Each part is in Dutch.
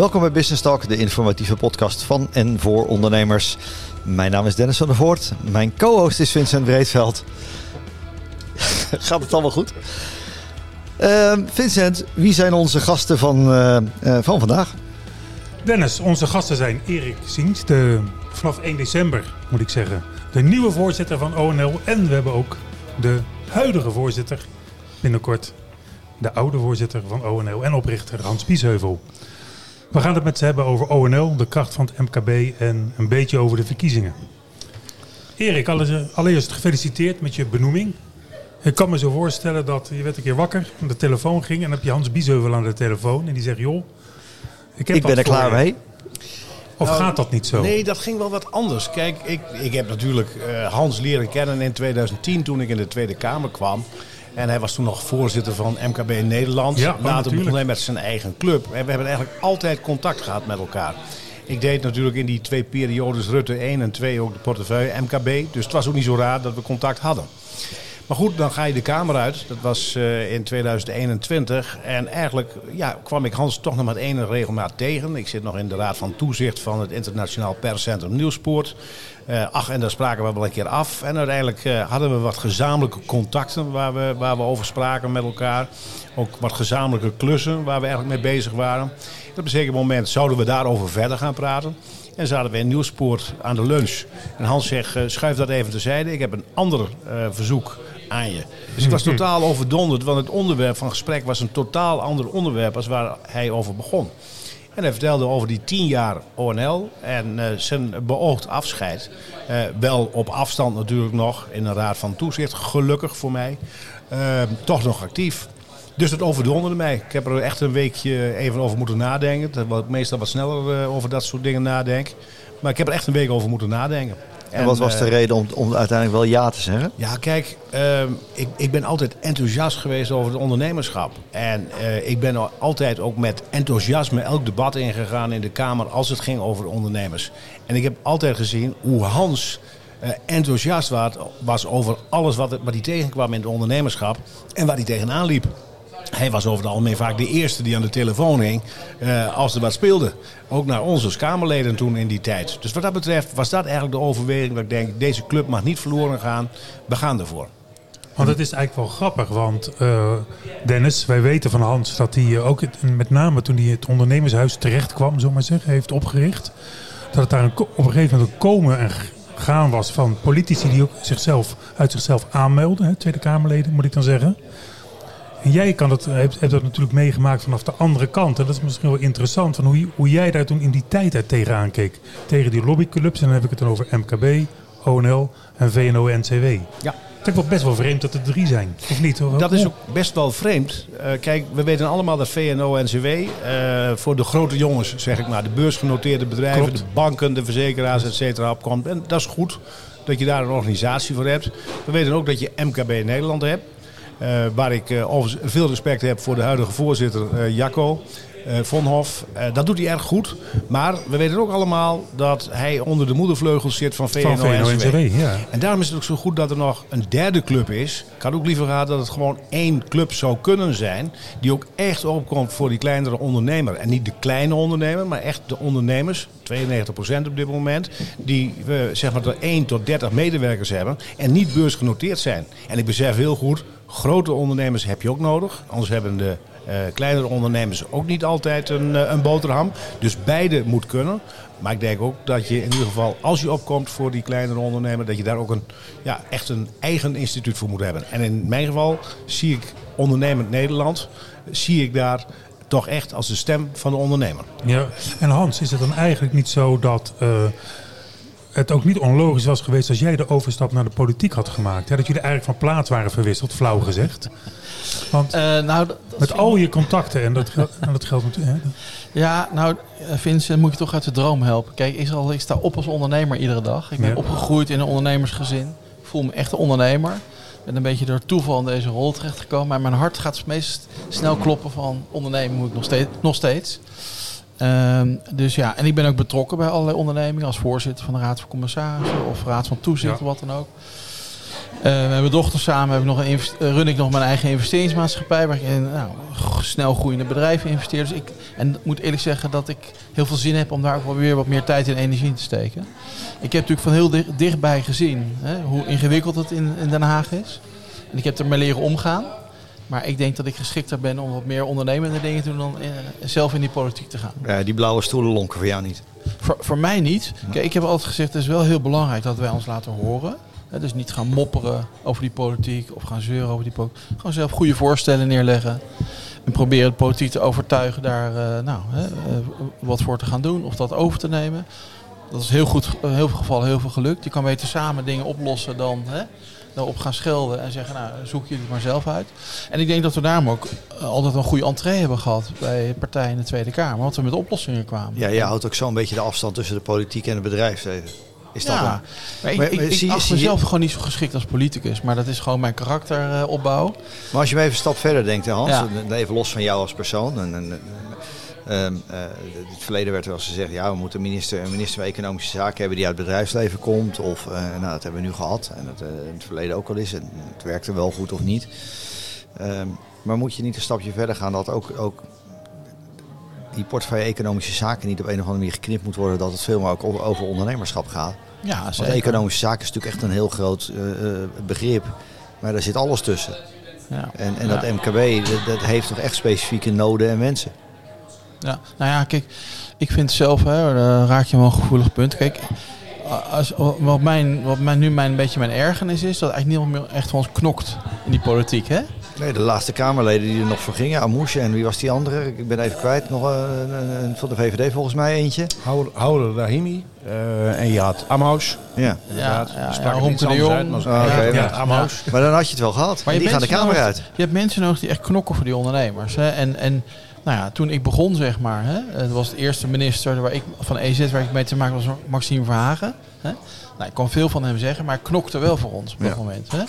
Welkom bij Business Talk, de informatieve podcast van en voor ondernemers. Mijn naam is Dennis van der Voort. Mijn co-host is Vincent Breedveld. Gaat het allemaal goed? Uh, Vincent, wie zijn onze gasten van, uh, uh, van vandaag? Dennis, onze gasten zijn Erik Siens, de, vanaf 1 december moet ik zeggen, de nieuwe voorzitter van ONL. En we hebben ook de huidige voorzitter binnenkort, de oude voorzitter van ONL en oprichter Hans Biesheuvel. We gaan het met ze hebben over ONL, de kracht van het MKB en een beetje over de verkiezingen. Erik, allereerst gefeliciteerd met je benoeming. Ik kan me zo voorstellen dat je werd een keer wakker, de telefoon ging en dan heb je Hans Biesheuvel aan de telefoon en die zegt, joh, ik, heb ik ben er klaar mee. Of nou, gaat dat niet zo? Nee, dat ging wel wat anders. Kijk, ik, ik heb natuurlijk uh, Hans leren kennen in 2010 toen ik in de Tweede Kamer kwam. En hij was toen nog voorzitter van MKB Nederland. Ja, oh, Later begon hij met zijn eigen club. En we hebben eigenlijk altijd contact gehad met elkaar. Ik deed natuurlijk in die twee periodes Rutte 1 en 2 ook de portefeuille MKB. Dus het was ook niet zo raar dat we contact hadden. Maar goed, dan ga je de Kamer uit. Dat was uh, in 2021. En eigenlijk ja, kwam ik Hans toch nog met één regelmaat tegen. Ik zit nog in de Raad van Toezicht van het Internationaal Perscentrum Nieuwspoort. Uh, ach, en daar spraken we wel een keer af. En uiteindelijk uh, hadden we wat gezamenlijke contacten waar we, waar we over spraken met elkaar. Ook wat gezamenlijke klussen waar we eigenlijk mee bezig waren. op een zeker moment zouden we daarover verder gaan praten. En zaten we in Nieuwspoort aan de lunch. En Hans zegt, schuif dat even terzijde. Ik heb een ander verzoek aan je. Dus ik was totaal overdonderd, want het onderwerp van gesprek was een totaal ander onderwerp als waar hij over begon. En hij vertelde over die tien jaar ONL en uh, zijn beoogd afscheid. Uh, wel op afstand natuurlijk nog, in een raad van toezicht, gelukkig voor mij. Uh, toch nog actief. Dus dat overdonderde mij. Ik heb er echt een weekje even over moeten nadenken. Terwijl ik meestal wat sneller over dat soort dingen nadenk. Maar ik heb er echt een week over moeten nadenken. En, wat was de eh, reden om, om uiteindelijk wel ja te zeggen? Ja, kijk, uh, ik, ik ben altijd enthousiast geweest over het ondernemerschap. En uh, ik ben altijd ook met enthousiasme elk debat ingegaan in de Kamer als het ging over ondernemers. En ik heb altijd gezien hoe Hans uh, enthousiast was, was over alles wat, wat hij tegenkwam in het ondernemerschap en waar hij tegenaan liep. Hij was over het algemeen vaak de eerste die aan de telefoon hing uh, als er wat speelde. Ook naar ons als Kamerleden toen in die tijd. Dus wat dat betreft was dat eigenlijk de overweging dat ik denk... deze club mag niet verloren gaan, we gaan ervoor. Want het is eigenlijk wel grappig, want uh, Dennis, wij weten van Hans dat hij uh, ook met name toen hij het ondernemershuis terecht kwam, zo maar zeggen, heeft opgericht. Dat het daar een, op een gegeven moment een komen en gaan was van politici die ook zichzelf uit zichzelf aanmelden, hè, Tweede Kamerleden moet ik dan zeggen. En jij kan dat, hebt, hebt dat natuurlijk meegemaakt vanaf de andere kant. En dat is misschien wel interessant van hoe, hoe jij daar toen in die tijd uit tegenaan keek. Tegen die lobbyclubs. En dan heb ik het dan over MKB, ONL en VNO-NCW. Ja. Het is wel best wel vreemd dat er drie zijn, of niet? Dat is ook best wel vreemd. Uh, kijk, we weten allemaal dat VNO-NCW uh, eh, voor de grote jongens, zeg ik maar, de beursgenoteerde bedrijven, Klopt. de banken, de verzekeraars, et cetera, opkomt. En dat is goed dat je daar een organisatie voor hebt. We weten ook dat je MKB Nederland hebt. Uh, waar ik overigens veel respect heb voor de huidige voorzitter uh, Jacco Vonhof. dat doet hij erg goed. Maar we weten ook allemaal dat hij onder de moedervleugels zit van VNO-NCW. Ja. En daarom is het ook zo goed dat er nog een derde club is. Ik had ook liever gehad dat het gewoon één club zou kunnen zijn. Die ook echt opkomt voor die kleinere ondernemer. En niet de kleine ondernemer, maar echt de ondernemers. 92% op dit moment. Die we zeg maar 1 tot 30 medewerkers hebben. En niet beursgenoteerd zijn. En ik besef heel goed Grote ondernemers heb je ook nodig. Anders hebben de uh, kleinere ondernemers ook niet altijd een, uh, een boterham. Dus beide moet kunnen. Maar ik denk ook dat je in ieder geval, als je opkomt voor die kleinere ondernemer, dat je daar ook een, ja, echt een eigen instituut voor moet hebben. En in mijn geval zie ik ondernemend Nederland, zie ik daar toch echt als de stem van de ondernemer. Ja, en Hans, is het dan eigenlijk niet zo dat. Uh het ook niet onlogisch was geweest als jij de overstap naar de politiek had gemaakt. Hè? Dat jullie eigenlijk van plaats waren verwisseld, flauw gezegd. Want uh, nou, dat, met al je contacten, en dat, en dat geldt natuurlijk. Ja, nou, eh, Vincent, moet je toch uit de droom helpen. Kijk, ik, sta op als ondernemer iedere dag. Ik ben ja. opgegroeid in een ondernemersgezin. Ik voel me echt een ondernemer. Ik ben een beetje door toeval in deze rol terechtgekomen. Maar mijn hart gaat meest snel kloppen van ondernemen moet ik nog steeds. Nog steeds. Um, dus ja, en ik ben ook betrokken bij allerlei ondernemingen als voorzitter van de Raad van Commissarissen of Raad van Toezicht, ja. wat dan ook. Uh, met mijn dochter samen heb ik nog een run ik nog mijn eigen investeringsmaatschappij. Waar ik in nou, snel groeiende bedrijven investeer. Dus ik, en ik moet eerlijk zeggen dat ik heel veel zin heb om daar ook wel weer wat meer tijd en energie in te steken. Ik heb natuurlijk van heel dicht, dichtbij gezien hè, hoe ingewikkeld het in, in Den Haag is. En ik heb ermee leren omgaan. Maar ik denk dat ik geschikter ben om wat meer ondernemende dingen te doen dan zelf in die politiek te gaan. Ja, die blauwe stoelen lonken voor jou niet. Voor, voor mij niet. Kijk, ik heb altijd gezegd, het is wel heel belangrijk dat wij ons laten horen. Dus niet gaan mopperen over die politiek of gaan zeuren over die politiek. Gewoon zelf goede voorstellen neerleggen. En proberen de politiek te overtuigen daar uh, nou, uh, wat voor te gaan doen of dat over te nemen. Dat is heel goed, in heel veel gevallen heel veel gelukt. Je kan beter samen dingen oplossen dan op gaan schelden en zeggen, nou, zoek jullie het maar zelf uit. En ik denk dat we daarom ook eh, altijd een goede entree hebben gehad bij partijen in de Tweede Kamer. Want we met oplossingen kwamen. Ja, je houdt ook zo'n beetje de afstand tussen de politiek en het bedrijfsleven. Is dat ja, maar ik, maar, ik, ik acht mezelf gewoon niet zo geschikt als politicus. Maar dat is gewoon mijn karakteropbouw. maar als je me even een stap verder denkt, Hans. Even los van jou als persoon. En, en, Um, uh, het verleden werd wel eens gezegd, ja, we moeten een minister, een minister van Economische Zaken hebben die uit het bedrijfsleven komt. Of, uh, nou, dat hebben we nu gehad. En dat uh, in het verleden ook al is. En het werkte wel goed of niet. Um, maar moet je niet een stapje verder gaan dat ook, ook die portefeuille Economische Zaken niet op een of andere manier geknipt moet worden. Dat het veel meer ook over ondernemerschap gaat. Ja, Want economische zaken is natuurlijk echt een heel groot begrip. Maar daar zit alles tussen. Ja. En, en dat MKB, dat, dat heeft toch echt specifieke noden en wensen. Ja, nou ja, kijk, ik vind zelf, hè, raak je wel een gevoelig punt. Kijk, als, wat, mijn, wat mijn, nu mijn, een beetje mijn ergernis is, dat eigenlijk niemand meer echt van ons knokt in die politiek, hè? Nee, de laatste Kamerleden die er nog voor gingen, Amouche en wie was die andere? Ik ben even kwijt, nog uh, van de VVD volgens mij eentje. Houder Rahimi uh, en je had Amous. Ja, ja, ja, ja Romke de Jong. Maar, oh, okay, ja, Amous. Maar dan had je het wel gehad. Maar die gaan de Kamer uit. Je hebt mensen nodig die echt knokken voor die ondernemers. Hè? En, en nou ja, toen ik begon, zeg maar, hè, het was de eerste minister waar ik, van EZ waar ik mee te maken was, Maxime Verhagen. Hè. Nou, ik kon veel van hem zeggen, maar hij knokte wel voor ons op dat moment. Hè.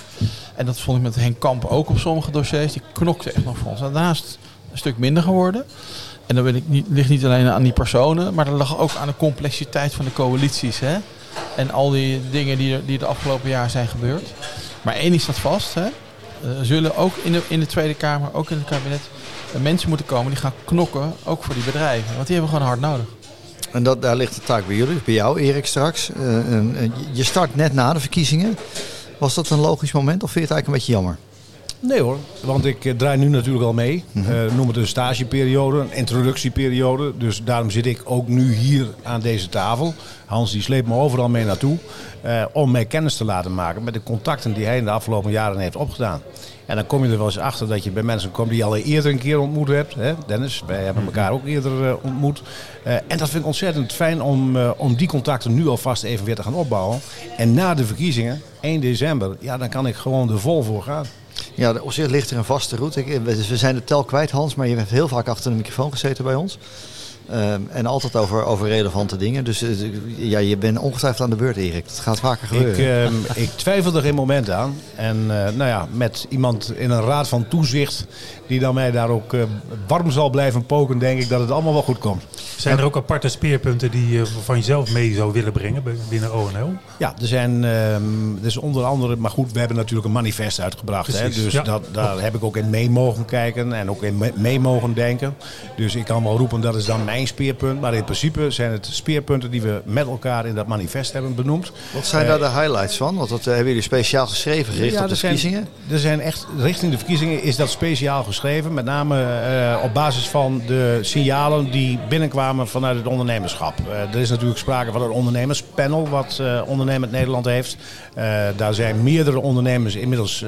En dat vond ik met Henk Kamp ook op sommige dossiers. Die knokte echt nog voor ons. Daarnaast een stuk minder geworden. En dat niet, ligt niet alleen aan die personen, maar dat lag ook aan de complexiteit van de coalities. Hè. En al die dingen die die de afgelopen jaar zijn gebeurd. Maar één is dat vast. Hè. Er zullen ook in de, in de Tweede Kamer, ook in het kabinet, mensen moeten komen die gaan knokken, ook voor die bedrijven. Want die hebben gewoon hard nodig. En dat, daar ligt de taak bij jullie, bij jou Erik straks. Uh, je start net na de verkiezingen. Was dat een logisch moment of vind je het eigenlijk een beetje jammer? Nee hoor, want ik eh, draai nu natuurlijk al mee. Mm noem het een stageperiode, een introductieperiode. Dus daarom zit ik ook nu hier aan deze tafel. Hans die sleept me overal mee naartoe. Uh, om mij kennis te laten maken met de contacten die hij in de afgelopen jaren heeft opgedaan. En dan kom je er wel eens achter dat je bij mensen komt die je al eerder een keer ontmoet hebt. Hè? Dennis, wij hebben elkaar ook eerder uh, ontmoet. Uh, en dat vind ik ontzettend fijn om, uh, om die contacten nu alvast even weer te gaan opbouwen. En na de verkiezingen, 1 december, ja, dan kan ik gewoon er vol voor gaan. Ja, op zich ligt er een vaste route. we zijn de tel kwijt, Hans, maar je hebt heel vaak achter de microfoon gezeten bij ons. Um, en altijd over, over relevante dingen. Dus uh, ja, je bent ongetwijfeld aan de beurt, Erik. Dat gaat vaker gebeuren. Ik, uh, ik twijfel er geen moment aan. En uh, nou ja, met iemand in een raad van toezicht die dan mij daar ook warm zal blijven poken, denk ik dat het allemaal wel goed komt. Zijn er ook aparte speerpunten die je van jezelf mee zou willen brengen binnen ONL? Ja, er zijn um, dus onder andere, maar goed, we hebben natuurlijk een manifest uitgebracht. Hè, dus ja. dat, daar heb ik ook in mee mogen kijken en ook in mee mogen denken. Dus ik kan wel roepen, dat is dan mijn speerpunt. Maar in principe zijn het speerpunten die we met elkaar in dat manifest hebben benoemd. Wat zijn daar de highlights van? Want dat uh, hebben jullie speciaal geschreven, gericht ja, op de verkiezingen? Er zijn echt, richting de verkiezingen is dat speciaal geschreven. Met name uh, op basis van de signalen die binnenkwamen vanuit het ondernemerschap. Uh, er is natuurlijk sprake van een ondernemerspanel wat Ondernemend Nederland heeft. daar zijn meerdere ondernemers inmiddels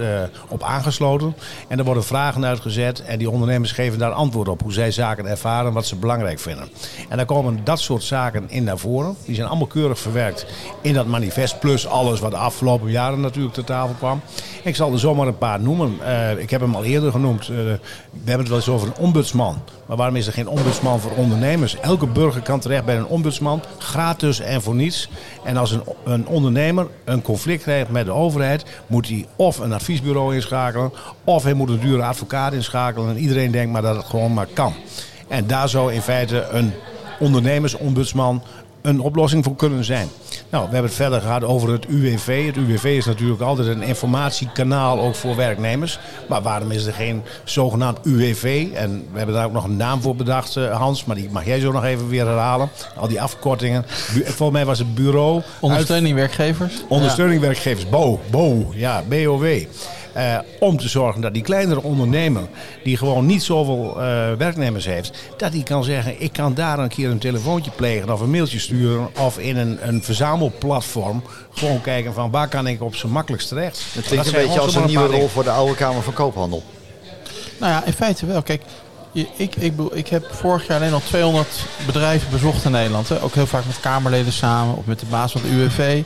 op aangesloten. En er worden vragen uitgezet en die ondernemers geven daar antwoord op. Hoe zij zaken ervaren, wat ze belangrijk vinden. En dan komen dat soort zaken in naar voren. Die zijn allemaal keurig verwerkt in dat manifest. Plus alles wat de afgelopen jaren natuurlijk ter tafel kwam. Ik zal er zomaar een paar noemen. Ik heb hem al eerder genoemd. We hebben het wel eens over een ombudsman. Maar waarom is er geen ombudsman voor ondernemers? Elke burger kan terecht bij een ombudsman. Gratis en voor niets. En als een, een ondernemer een conflict krijgt met de overheid, moet hij of een adviesbureau inschakelen, of hij moet een dure advocaat inschakelen. En iedereen denkt maar dat het gewoon maar kan. En daar zou in feite een ondernemersombudsman een oplossing voor kunnen zijn. Nou, we hebben het verder gehad over het UWV. Het UWV is natuurlijk altijd een informatiekanaal ook voor werknemers. Maar waarom is er geen zogenaamd UWV? En we hebben daar ook nog een naam voor bedacht, eh, Hans. Maar die mag jij zo nog even weer herhalen. Al die afkortingen. Volgens mij was het bureau... Ondersteuning werkgevers. Ondersteuning werkgevers, BO, BO, ja, BOW. Eh, om te zorgen dat die kleinere ondernemer, die gewoon niet zoveel eh, werknemers heeft, dat die kan zeggen: ik kan daar een keer een telefoontje plegen of een mailtje sturen of in een, een verzamelplatform gewoon kijken van waar kan ik op zijn makkelijkst terecht. Het Dat klinkt een beetje als een nieuwe rol voor de oude Kamer van Koophandel. Nou ja, in feite wel. Kijk, ik, ik, bedoel, ik heb vorig jaar alleen al 200 bedrijven bezocht in Nederland. Hè. Ook heel vaak met Kamerleden samen of met de baas van de UWV.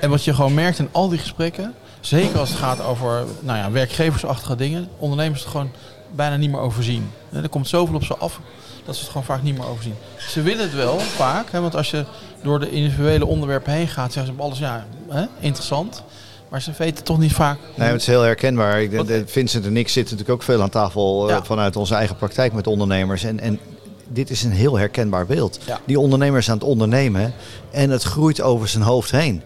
En wat je gewoon merkt in al die gesprekken, zeker als het gaat over nou ja, werkgeversachtige dingen, ondernemers het gewoon bijna niet meer overzien. Er komt zoveel op ze af dat ze het gewoon vaak niet meer overzien. Ze willen het wel vaak, hè, want als je door de individuele onderwerpen heen gaat, zeggen ze op alles ja, hè, interessant. Maar ze weten toch niet vaak. Nee, het is heel herkenbaar. Ik, Vincent en ik zitten natuurlijk ook veel aan tafel eh, Ja. vanuit onze eigen praktijk met ondernemers. En, en dit is een heel herkenbaar beeld. Ja. Die ondernemer is aan het ondernemen en het groeit over zijn hoofd heen.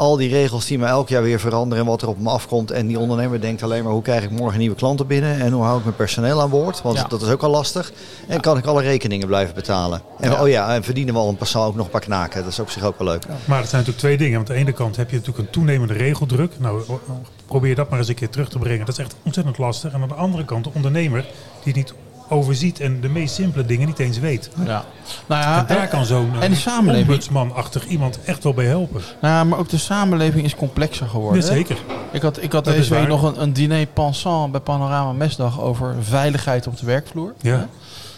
Al die regels die maar elk jaar weer veranderen en wat er op hem afkomt. En die ondernemer denkt alleen maar hoe krijg ik morgen nieuwe klanten binnen en hoe hou ik mijn personeel aan boord. Want Ja. dat is ook al lastig. En kan ik alle rekeningen blijven betalen. En Ja. oh ja, en verdienen we al een persoon ook nog een paar knaken. Dat is op zich ook wel leuk. Maar het zijn natuurlijk twee dingen. Want aan de ene kant heb je natuurlijk een toenemende regeldruk. Nou, probeer dat maar eens een keer terug te brengen. Dat is echt ontzettend lastig. En aan de andere kant de ondernemer die niet overziet en de meest simpele dingen niet eens weet. Ja. Nou ja, en daar kan zo'n en de eh, ombudsmanachtig iemand echt wel bij helpen. Nou, ja, maar ook de samenleving is complexer geworden. Ja, zeker. Ik had, ik had Dat deze week nog een, een diner pensant bij Panorama Mesdag over veiligheid op de werkvloer. Ja.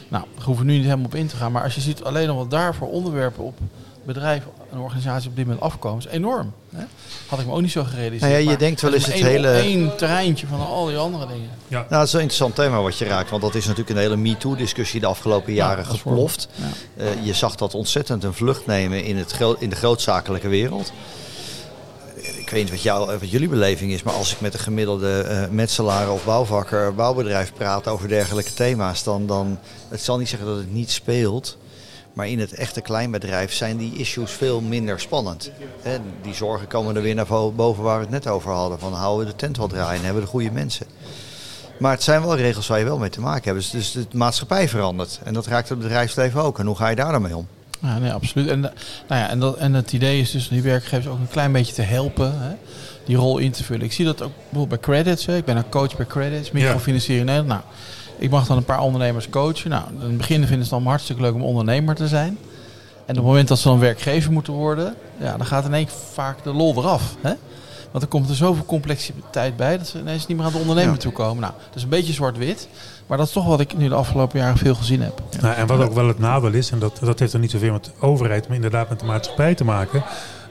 Nou, daar hoeven we nu niet helemaal op in te gaan. Maar als je ziet alleen al wat daar voor onderwerpen op bedrijven en organisaties op dit moment afkomen, is enorm. Hè? Had ik me ook niet zo gerealiseerd. Nou ja, je denkt wel eens het één- hele- één terreintje van al die andere dingen. Ja. Nou, dat is een interessant thema wat je raakt. Want dat is natuurlijk een hele MeToo-discussie de afgelopen jaren is geploft. Ja. Eh, je zag dat ontzettend een vlucht nemen in, het gro- in de grootzakelijke wereld. Ik weet niet wat, jou, wat jullie beleving is, maar als ik met een gemiddelde eh metselaar of bouwvakker, bouwbedrijf praat over dergelijke thema's, dan, dan het zal niet zeggen dat het niet speelt. Maar in het echte kleinbedrijf zijn die issues veel minder spannend. Die zorgen komen er weer naar boven waar we het net over hadden. Van houden we de tent wel draaien, hebben we de goede mensen. Maar het zijn wel regels waar je wel mee te maken hebt. Dus, dus de maatschappij verandert. En dat raakt het bedrijfsleven ook. En hoe ga je daar dan mee om? Ja, nee, absoluut. En, nou ja, en, dat, en het idee is dus die werkgevers ook een klein beetje te helpen. Hè, die rol in te vullen. Ik zie dat ook bijvoorbeeld bij Credits. Hè. Ik ben een coach bij Credits, microfinanciering in Nederland. Nou, ik mag dan een paar ondernemers coachen. Nou, in het begin vinden ze het allemaal hartstikke leuk om ondernemer te zijn. En op het moment dat ze dan werkgever moeten worden, ja, dan gaat in één keer vaak de lol eraf. Hè? Want er komt er zoveel complexiteit bij dat ze ineens niet meer aan de ondernemer Ja. toe komen. Nou, dat is een beetje zwart-wit. Maar dat is toch wat ik nu de afgelopen jaren veel gezien heb. Nou, en wat ook wel het nadeel is, en dat, dat heeft er niet zoveel met de overheid, maar inderdaad met de maatschappij te maken.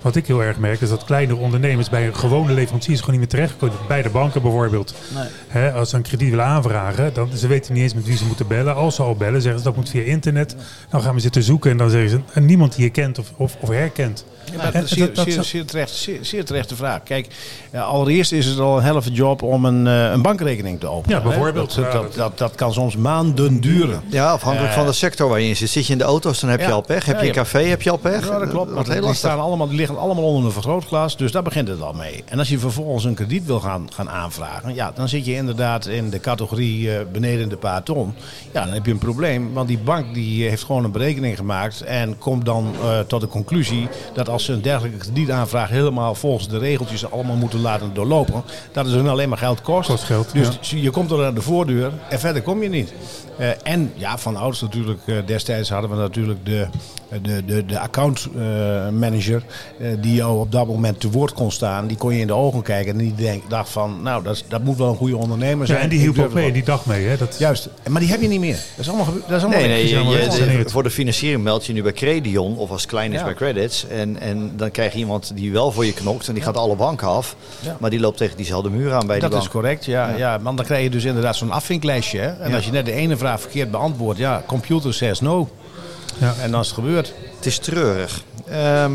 Wat ik heel erg merk, is dat kleinere ondernemers bij gewone leveranciers gewoon niet meer terechtkomen. Bij de banken bijvoorbeeld. Nee. Hè, als ze een krediet willen aanvragen, dan ze weten niet eens met wie ze moeten bellen. Als ze al bellen, zeggen ze dat moet via internet. Dan gaan we zitten zoeken en dan zeggen ze en niemand die je kent of, of, of herkent. Ja, maar En dat is zeer, zeer, zeer, terecht, zeer, zeer terechte vraag. Kijk, ja, allereerst is het al een helft job om een, eh, een bankrekening te openen. Ja, bijvoorbeeld. Dat, dat, dat- kan soms maanden duren. Ja, afhankelijk Eh, van de sector waar je in zit. Zit je in de auto's, dan heb je Ja. al pech. Heb Ja, je een café, heb je al pech. Ja, dat klopt. Dat Want die, staan allemaal, die liggen allemaal onder een vergrootglas. Dus daar begint het al mee. En als je vervolgens een krediet wil gaan, gaan aanvragen. Ja, dan zit je inderdaad in de categorie eh, beneden de paar ton. Ja, dan heb je een probleem. Want die bank die heeft gewoon een berekening gemaakt. En komt dan eh, tot de conclusie dat als ze een dergelijke kredietaanvraag helemaal volgens de regeltjes allemaal moeten laten doorlopen. Dat het hun alleen maar geld kost. Kost geld, Dus je komt er aan de voordeur en verder kom je niet. Eh, en ja, van ouds natuurlijk, eh, destijds hadden we natuurlijk de, de, de, de account eh, manager eh, die jou op dat moment te woord kon staan. Die kon je in de ogen kijken en die denk, dacht van, nou dat, is- dat moet wel een goede ondernemer Ja, zijn. en die hielp ook mee, die dag mee. Hè? Dat. Juist, maar die heb je niet meer. Dat is allemaal, gebe- dat is allemaal Nee, nee, je- allemaal je- weggesaneerd. de- voor de financiering meld je nu bij Credion of als klein is Ja. bij Credits. En, en dan krijg je iemand die wel voor je knokt en die gaat alle banken af. Ja. Maar die loopt tegen diezelfde muur aan bij Dat die is bank. correct, ja, ja. Want dan krijg je dus inderdaad zo'n afvinklijstje. Hè? En Ja. als je net de ene vraag verkeerd beantwoordt, ja, computer says no. Ja. En dan is het gebeurd. Het is treurig. Ehm,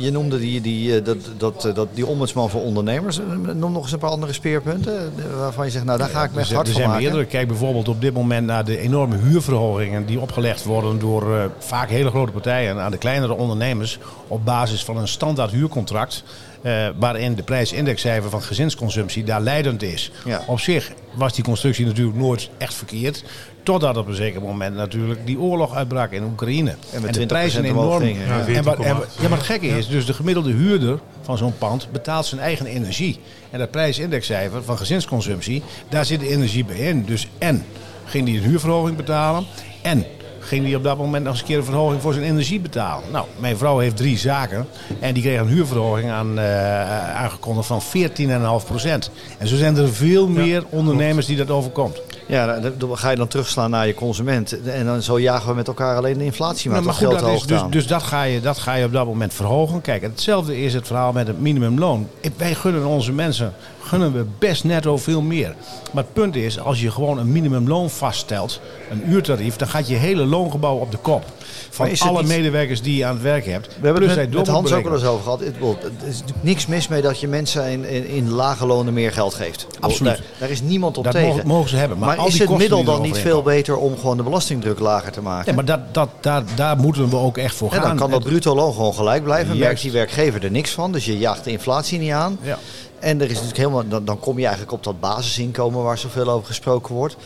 je noemde die, die, eh, dat, dat, eh, dat, die ombudsman voor ondernemers. Eh, Noem nog eens een paar andere speerpunten waarvan je zegt, nou daar ga ik me echt er, hard er van zijn meerdere. Kijk bijvoorbeeld op dit moment naar de enorme huurverhogingen die opgelegd worden door vaak hele grote partijen aan de kleinere ondernemers op basis van een standaard huurcontract. Eh, waarin de prijsindexcijfer van gezinsconsumptie daar leidend is. Ja. Op zich was die constructie natuurlijk nooit echt verkeerd. Totdat op een zeker moment natuurlijk die oorlog uitbrak in Oekraïne. En met de 20% prijzen enorm. gingen, ja. En wat, en, 14,8. ja, maar het gekke is, dus de gemiddelde huurder van zo'n pand betaalt zijn eigen energie. En dat prijsindexcijfer van gezinsconsumptie, daar zit de energie bij in. Dus en ging die een huurverhoging betalen en ging die op dat moment nog eens een keer een verhoging voor zijn energie betalen. Nou, mijn vrouw heeft drie zaken en die kreeg een huurverhoging aan, eh, aangekondigd van 14,5 procent. En zo zijn er veel meer ondernemers die dat overkomt. Ja, dan- ga je dan terugslaan naar je consument. En dan zo jagen we met elkaar alleen de inflatie maar, Nou, dat is hoog dus, dus dat, ga je, dat ga je op dat moment verhogen. Kijk, hetzelfde is het verhaal met het minimumloon. Wij gunnen onze mensen gunnen we best netto veel meer. Maar het punt is, als je gewoon een minimumloon vaststelt, een uurtarief, dan gaat je hele loongebouw op de kop. Van Maar alle niet- medewerkers die je aan het werk hebt. We hebben het met, Hans ook berekenen. eens over gehad. Het- Er is niks mis mee dat je mensen in, in, in lage lonen meer geld geeft. Absoluut. Daar, daar is niemand op Dat tegen. mogen, mogen ze hebben. Maar, maar al is het middel dan niet veel beter om gewoon de belastingdruk lager te maken? Ja, maar dat, dat, daar, daar moeten we ook echt voor En gaan. dan kan dat bruto loon gewoon gelijk blijven. Juist. Merkt die werkgever er niks van. Dus je jaagt de inflatie niet aan. Ja. En er is natuurlijk helemaal, dan, dan kom je eigenlijk op dat basisinkomen waar zoveel over gesproken wordt.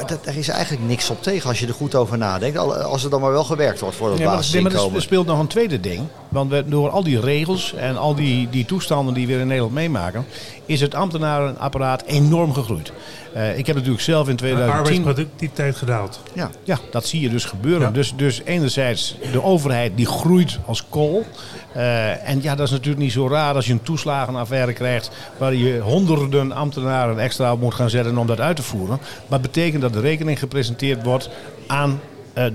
Maar dat, daar is eigenlijk niks op tegen als je er goed over nadenkt. Al- Als er dan maar wel gewerkt wordt voor dat Ja, maar, basisinkomen. er speelt nog een tweede ding. Want we, door al die regels en al die, die toestanden die we in Nederland meemaken, is het ambtenarenapparaat enorm gegroeid. Eh, ik heb natuurlijk zelf in De 2010. arbeidsproductiviteit gedaald. ja. Ja, dat zie je dus gebeuren. Ja. Dus, dus enerzijds de overheid die groeit als kool. Eh, en ja, dat is natuurlijk niet zo raar als je een toeslagenaffaire krijgt waar je honderden ambtenaren extra op moet gaan zetten om dat uit te voeren. Maar betekent dat de rekening gepresenteerd wordt aan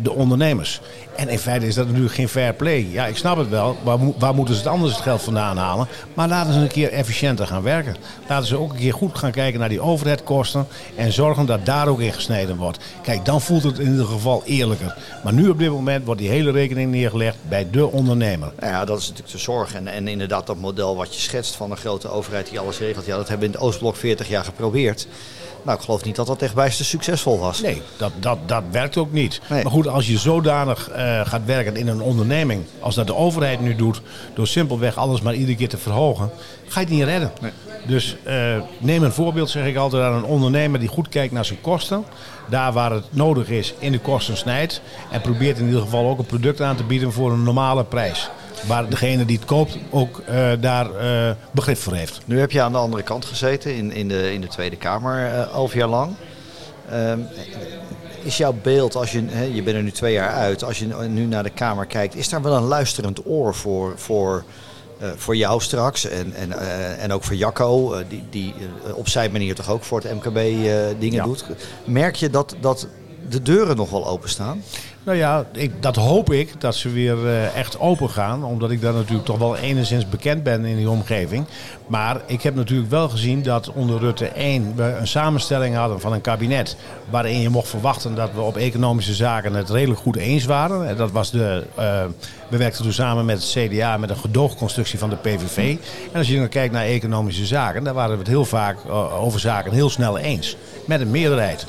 de ondernemers. En in feite is dat natuurlijk geen fair play. Ja, ik snap het wel. Waar, waar moeten ze het anders het geld vandaan halen? Maar laten ze een keer efficiënter gaan werken. Laten ze ook een keer goed gaan kijken naar die overheadkosten. En zorgen dat daar ook in gesneden wordt. Kijk, dan voelt het in ieder geval eerlijker. Maar nu op dit moment wordt die hele rekening neergelegd bij de ondernemer. Nou ja, dat is natuurlijk de zorg. En, en inderdaad, dat model wat je schetst van een grote overheid die alles regelt. Ja, dat hebben we in het Oostblok 40 jaar geprobeerd. Nou, ik geloof niet dat dat echt bijster succesvol was. Nee, dat, dat, dat werkt ook niet. Nee. Maar goed, als je zodanig eh, gaat werken in een onderneming, als dat de overheid nu doet, door simpelweg alles maar iedere keer te verhogen, ga je het niet redden. Nee. Dus eh, neem een voorbeeld, zeg ik altijd, aan een ondernemer die goed kijkt naar zijn kosten. Daar waar het nodig is, in de kosten snijdt. En probeert in ieder geval ook een product aan te bieden voor een normale prijs. Waar degene die het koopt ook eh, daar eh, begrip voor heeft. Nu heb je aan de andere kant gezeten in, in, de, in de Tweede Kamer, elf jaar lang. Ehm, is jouw beeld, als je, hè, je bent er nu twee jaar uit, als je nu naar de Kamer kijkt, is daar wel een luisterend oor voor, voor, voor jou straks en, en, en ook voor Jacco, die, die op zijn manier toch ook voor het MKB dingen Ja. doet. Merk je dat, dat de deuren nog wel openstaan? Nou ja, ik, dat hoop ik, dat ze weer eh, echt open gaan. Omdat ik daar natuurlijk toch wel enigszins bekend ben in die omgeving. Maar ik heb natuurlijk wel gezien dat onder Rutte 1 we een samenstelling hadden van een kabinet. Waarin je mocht verwachten dat we op economische zaken het redelijk goed eens waren. En Dat was de, eh, we werkten toen samen met het CDA met een gedoogconstructie van de PVV. En als je dan kijkt naar economische zaken, dan waren we het heel vaak eh, over zaken heel snel eens. Met een meerderheid.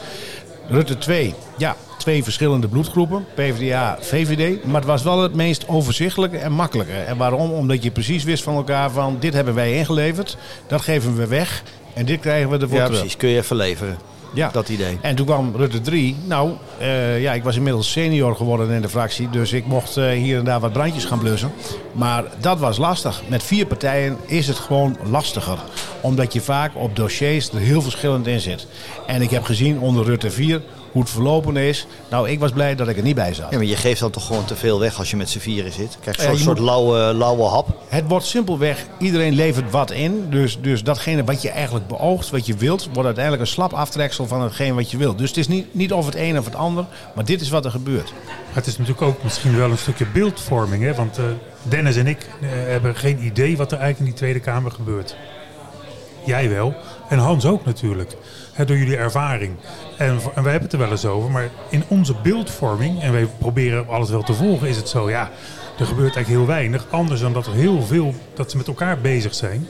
Rutte 2, ja, twee verschillende bloedgroepen, PvdA, VVD. Maar het was wel het meest overzichtelijke en makkelijke. En waarom? Omdat je precies wist van elkaar van dit hebben wij ingeleverd, dat geven we weg en dit krijgen we ervoor Ja, terug. precies. Kun je even leveren, Ja. dat idee. En toen kwam Rutte 3. Nou, eh, ja, ik was inmiddels senior geworden in de fractie. Dus ik mocht eh, hier en daar wat brandjes gaan blussen. Maar dat was lastig. Met vier partijen is het gewoon lastiger. Omdat je vaak op dossiers er heel verschillend in zit. En ik heb gezien onder Rutte 4 hoe het verlopen is. Nou, ik was blij dat ik er niet bij zat. Ja, maar je geeft dan toch gewoon te veel weg als je met z'n vieren zit. Krijg je Ja, zo'n soort moet- lauwe, lauwe hap. Het wordt simpelweg, iedereen levert wat in. Dus, dus datgene wat je eigenlijk beoogt, wat je wilt, wordt uiteindelijk een slap aftreksel van hetgeen wat je wilt. Dus het is niet, niet of het een of het ander, maar dit is wat er gebeurt. Het is natuurlijk ook misschien wel een stukje beeldvorming. Hè? Want eh, Dennis en ik eh, hebben geen idee wat er eigenlijk in die Tweede Kamer gebeurt. Jij wel. En Hans ook natuurlijk. Door jullie ervaring. En, en wij hebben het er wel eens over. Maar in onze beeldvorming, en wij proberen alles wel te volgen, is het zo, ja, er gebeurt eigenlijk heel weinig. Anders dan dat er heel veel, dat ze met elkaar bezig zijn.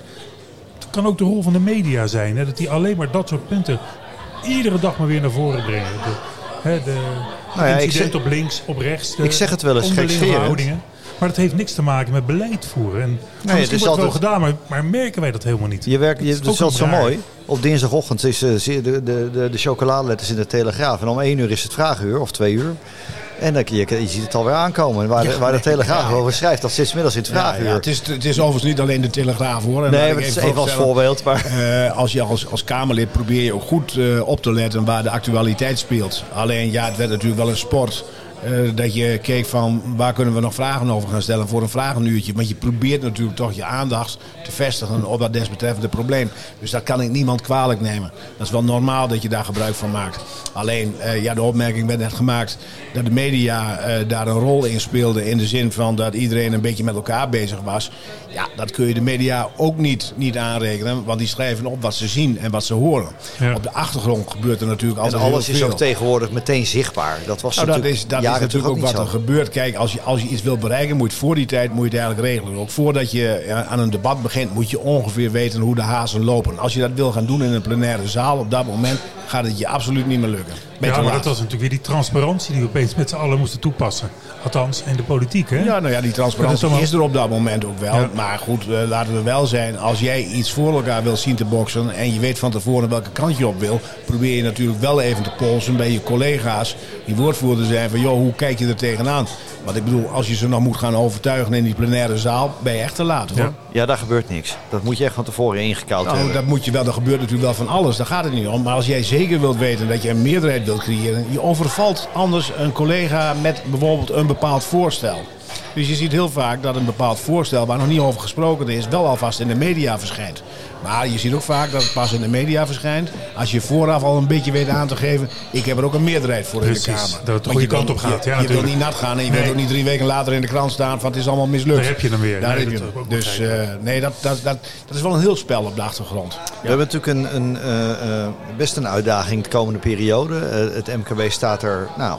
Het kan ook de rol van de media zijn. Hè, dat die alleen maar dat soort punten iedere dag maar weer naar voren brengen. De, hè, de Nou ja, ik incident zeg- op links, op rechts. De Ik zeg het wel eens gekscherend. Maar dat heeft niks te maken met beleid voeren. En het misschien is wordt het wel altijd- gedaan, maar, maar merken wij dat helemaal niet. Je werkt, je, is dat ook is altijd zo mooi. Op dinsdagochtend is eh, de, de, de, de chocoladeletters in de Telegraaf. En om één uur is het vraaguur, of twee uur. En dan, je, je ziet het alweer aankomen. En waar, de, waar de Telegraaf over schrijft, dat zit middags in het Ja, vraaguur. ja, het, is, het is overigens niet alleen de Telegraaf hoor. En nee, maar het is even als voorbeeld. Maar Eh, als je als, als Kamerlid probeer je ook goed eh, op te letten waar de actualiteit speelt. Alleen ja, het werd natuurlijk wel een sport. Eh, dat je keek van waar kunnen we nog vragen over gaan stellen voor een vragenuurtje. Want je probeert natuurlijk toch je aandacht te vestigen op dat desbetreffende probleem. Dus dat kan ik niemand kwalijk nemen. Dat is wel normaal dat je daar gebruik van maakt. Alleen, eh, ja, de opmerking werd net gemaakt dat de media eh, daar een rol in speelde. In de zin van dat iedereen een beetje met elkaar bezig was. Ja, dat kun je de media ook niet, niet aanrekenen. Want die schrijven op wat ze zien en wat ze horen. Ja. Op de achtergrond gebeurt er natuurlijk en altijd alles heel is ook tegenwoordig meteen zichtbaar. Dat was Nou, dat natuurlijk is, dat is jaren natuurlijk ook wat er gebeurt. Kijk, als je, als je iets wil bereiken, moet je het voor die tijd moet je het eigenlijk regelen. Ook voordat je ja, aan een debat begint, moet je ongeveer weten hoe de hazen lopen. Als je dat wil gaan doen in een plenaire zaal, op dat moment gaat het je absoluut niet meer lukken. Ja, maar laat. dat was natuurlijk weer die transparantie die we opeens met z'n allen moesten toepassen. Althans, in de politiek, hè? Ja, nou ja, die transparantie is er op dat moment ook wel. Ja. Maar goed, eh, laten we wel zijn. Als jij iets voor elkaar wil zien te boksen en je weet van tevoren welke kant je op wil, probeer je natuurlijk wel even te polsen bij je collega's die woordvoerder zijn van, joh, hoe kijk je er tegenaan? Want ik bedoel, als je ze nog moet gaan overtuigen in die plenaire zaal, ben je echt te laat hoor. Ja. Ja, daar gebeurt niks. Dat moet je echt van tevoren ingekoud Nou, hebben. dat moet je wel. Er gebeurt natuurlijk wel van alles. Daar gaat het niet om. Maar als jij zeker wilt weten dat je een meerderheid wilt creëren, je overvalt anders een collega met bijvoorbeeld een bepaald voorstel. Dus je ziet heel vaak dat een bepaald voorstel waar nog niet over gesproken is, wel alvast in de media verschijnt. Maar je ziet ook vaak dat het pas in de media verschijnt als je vooraf al een beetje weet aan te geven. Ik heb er ook een meerderheid voor in de Kamer. dat het de goede kant op gaat. Je, Ja, je wil niet nat gaan en je Nee. wilt ook niet drie weken later in de krant staan van het is allemaal mislukt. Daar heb je hem weer. Daar Nee, heb je hem. Dus eh, nee, dat, dat, dat, dat is wel een heel spel op de achtergrond. We hebben natuurlijk een, een, eh, eh, best een uitdaging de komende periode. Het MKB staat er nou,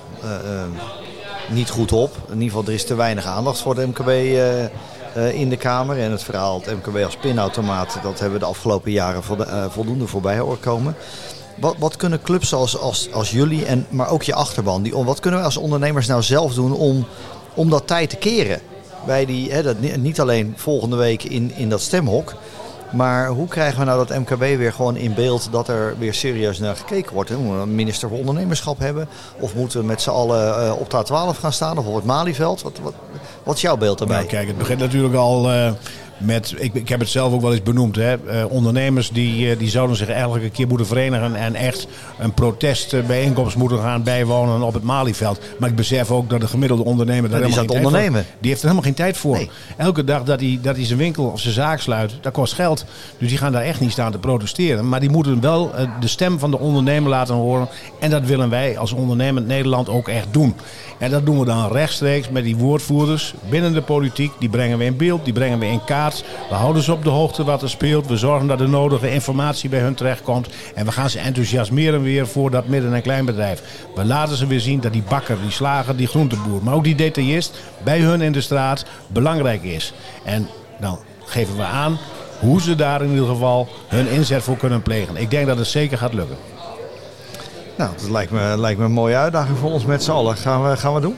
niet goed op. In ieder geval, er is te weinig aandacht voor de MKB in de Kamer. En het verhaal het MKB als pinautomaat, dat hebben we de afgelopen jaren eh, voldoende voorbij horen komen. Wat, wat kunnen clubs als, als, als jullie, en, maar ook je achterban, die, wat kunnen we als ondernemers nou zelf doen om, om dat tijd te keren? Bij die, hè, dat, ni- niet alleen volgende week in, in dat stemhok, maar hoe krijgen we nou dat MKB weer gewoon in beeld dat er weer serieus naar gekeken wordt? Moeten we een minister voor ondernemerschap hebben? Of moeten we met z'n allen eh, op de A12 gaan staan of op het Malieveld? Wat, wat, wat is jouw beeld daarbij? Nou, kijk, het begint natuurlijk al eh, met, ik, ik heb het zelf ook wel eens benoemd, hè, eh, ondernemers die, eh, die zouden zich eigenlijk een keer moeten verenigen en echt een protestbijeenkomst moeten gaan bijwonen op het Malieveld. Maar ik besef ook dat de gemiddelde ondernemer daar die helemaal is geen tijd voor- ondernemen. Die heeft er helemaal geen tijd voor. Nee. Elke dag dat hij, dat hij zijn winkel of zijn zaak sluit, dat kost geld. Dus die gaan daar echt niet staan te protesteren. Maar die moeten wel eh, de stem van de ondernemer laten horen. En dat willen wij als ondernemend Nederland ook echt doen. En dat doen we dan rechtstreeks met die woordvoerders binnen de politiek. Die brengen we in beeld, die brengen we in kaart. We houden ze op de hoogte wat er speelt. We zorgen dat de nodige informatie bij hun terechtkomt. En we gaan ze enthousiasmeren weer voor dat midden- en kleinbedrijf. We laten ze weer zien dat die bakker, die slager, die groenteboer, maar ook die detailist bij hun in de straat belangrijk is. En dan geven we aan hoe ze daar in ieder geval hun inzet voor kunnen plegen. Ik denk dat het zeker gaat lukken. Nou, dat lijkt me, lijkt me een mooie uitdaging voor ons met z'n allen. Gaan we, gaan we doen?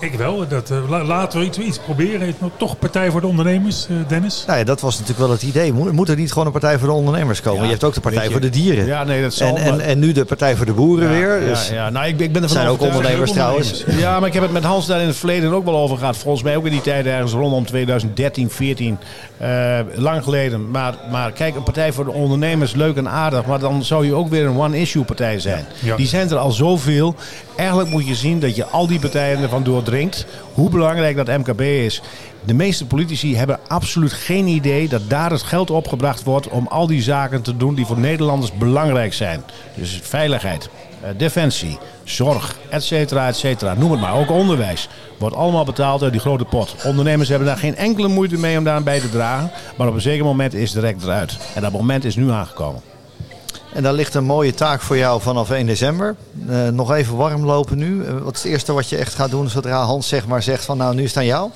Ik wel. Dat, eh, la- laten we iets, iets proberen. Heeft nog toch Partij voor de Ondernemers, eh, Dennis? Nou ja, dat was natuurlijk wel het idee. Moet, moet er niet gewoon een Partij voor de Ondernemers komen? Ja, je hebt ook de Partij je. voor de Dieren. Ja, nee, dat zal. en, en, maar- en nu de Partij voor de Boeren weer. Ja, Dus ja, ja. Nou, ik, ik ben ervan zijn ook ondernemers trouwens. Ja, maar ik heb het met Hans daar in het verleden ook wel over gehad. Volgens mij ook in die tijd ergens rondom 2013, 14. eh, lang geleden. Maar, maar kijk, een partij voor de ondernemers, leuk en aardig. Maar dan zou je ook weer een one-issue partij zijn. Ja. Die zijn er al zoveel. Eigenlijk moet je zien dat je al die partijen ervan Hoe belangrijk dat MKB is. De meeste politici hebben absoluut geen idee dat daar het geld opgebracht wordt om al die zaken te doen die voor Nederlanders belangrijk zijn. Dus veiligheid, eh, defensie, zorg, et cetera, et cetera. Noem het maar. Ook onderwijs. Wordt allemaal betaald uit die grote pot. Ondernemers hebben daar geen enkele moeite mee om daar bij te dragen. Maar op een zeker moment is het direct eruit. En dat moment is nu aangekomen. En daar ligt een mooie taak voor jou vanaf 1 december. Uh, nog even warm lopen nu. Uh, wat is het eerste wat je echt gaat doen zodra Hans zeg maar zegt van nou nu is het aan jou?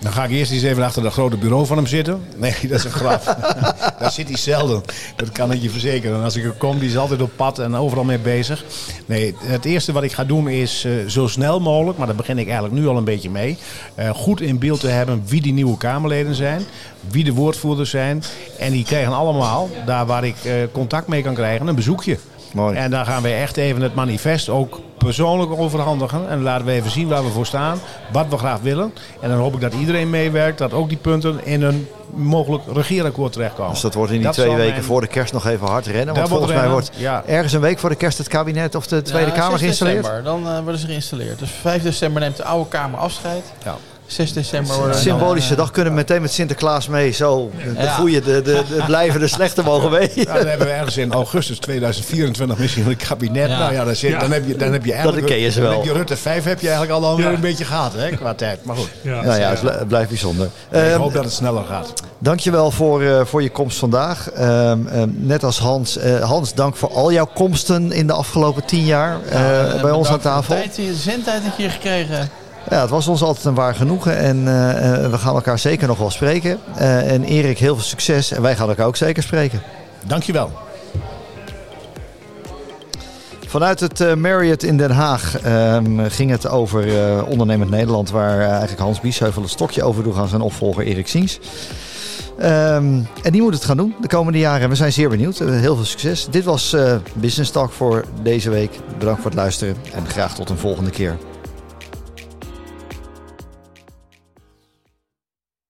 Dan ga ik eerst eens even achter dat grote bureau van hem zitten. Nee, dat is een grap. Daar zit hij zelden. Dat kan ik je verzekeren. En als ik er kom, die is altijd op pad en overal mee bezig. Nee, het eerste wat ik ga doen is uh, zo snel mogelijk, maar daar begin ik eigenlijk nu al een beetje mee. Uh, goed in beeld te hebben wie die nieuwe Kamerleden zijn. Wie de woordvoerders zijn. En die krijgen allemaal, daar waar ik uh, contact mee kan krijgen, een bezoekje. Mooi. En dan gaan we echt even het manifest ook persoonlijk overhandigen. En laten we even zien waar we voor staan. Wat we graag willen. En dan hoop ik dat iedereen meewerkt. Dat ook die punten in een mogelijk regeerakkoord terechtkomen. Dus dat wordt in die dat twee weken mijn... voor de kerst nog even hard rennen. Want volgens mij wordt ja. ergens een week voor de kerst het kabinet of de Tweede ja, Kamer geïnstalleerd. December, dan uh, worden ze geïnstalleerd. Dus 5 december neemt de oude Kamer afscheid. Ja. 6 december worden Symbolische dag kunnen we meteen met Sinterklaas mee. Zo, de, de goede, de, de, de blijven, de slechte mogen mee. Ja, dan hebben we ergens in augustus 2024 misschien een kabinet. Ja. Nou ja, dan, zit, ja. dan, heb je, dan heb je eigenlijk... Dat ken je ze wel. Dan heb je Rutte 5 heb je eigenlijk al ja. een beetje gehad hè, qua tijd. Maar goed. Ja, nou ja, het blijft bijzonder. Ja, ik um, hoop dat het sneller gaat. Dankjewel voor, uh, voor je komst vandaag. Um, um, net als Hans. Uh, Hans, dank voor al jouw komsten in de afgelopen tien jaar uh, ja, bij ons aan tafel. Tijd, je zendtijd een keer gekregen. Ja, het was ons altijd een waar genoegen en uh, we gaan elkaar zeker nog wel spreken. Uh, en Erik, heel veel succes en wij gaan elkaar ook zeker spreken. Dankjewel. Vanuit het uh, Marriott in Den Haag um, ging het over ondernemend Nederland, waar eigenlijk Hans Biesheuvel het stokje over droeg aan zijn opvolger Erik Siens. Um, en die moet het gaan doen de komende jaren. En we zijn zeer benieuwd. Heel veel succes. Dit was Business Talk voor deze week. Bedankt voor het luisteren en graag tot een volgende keer.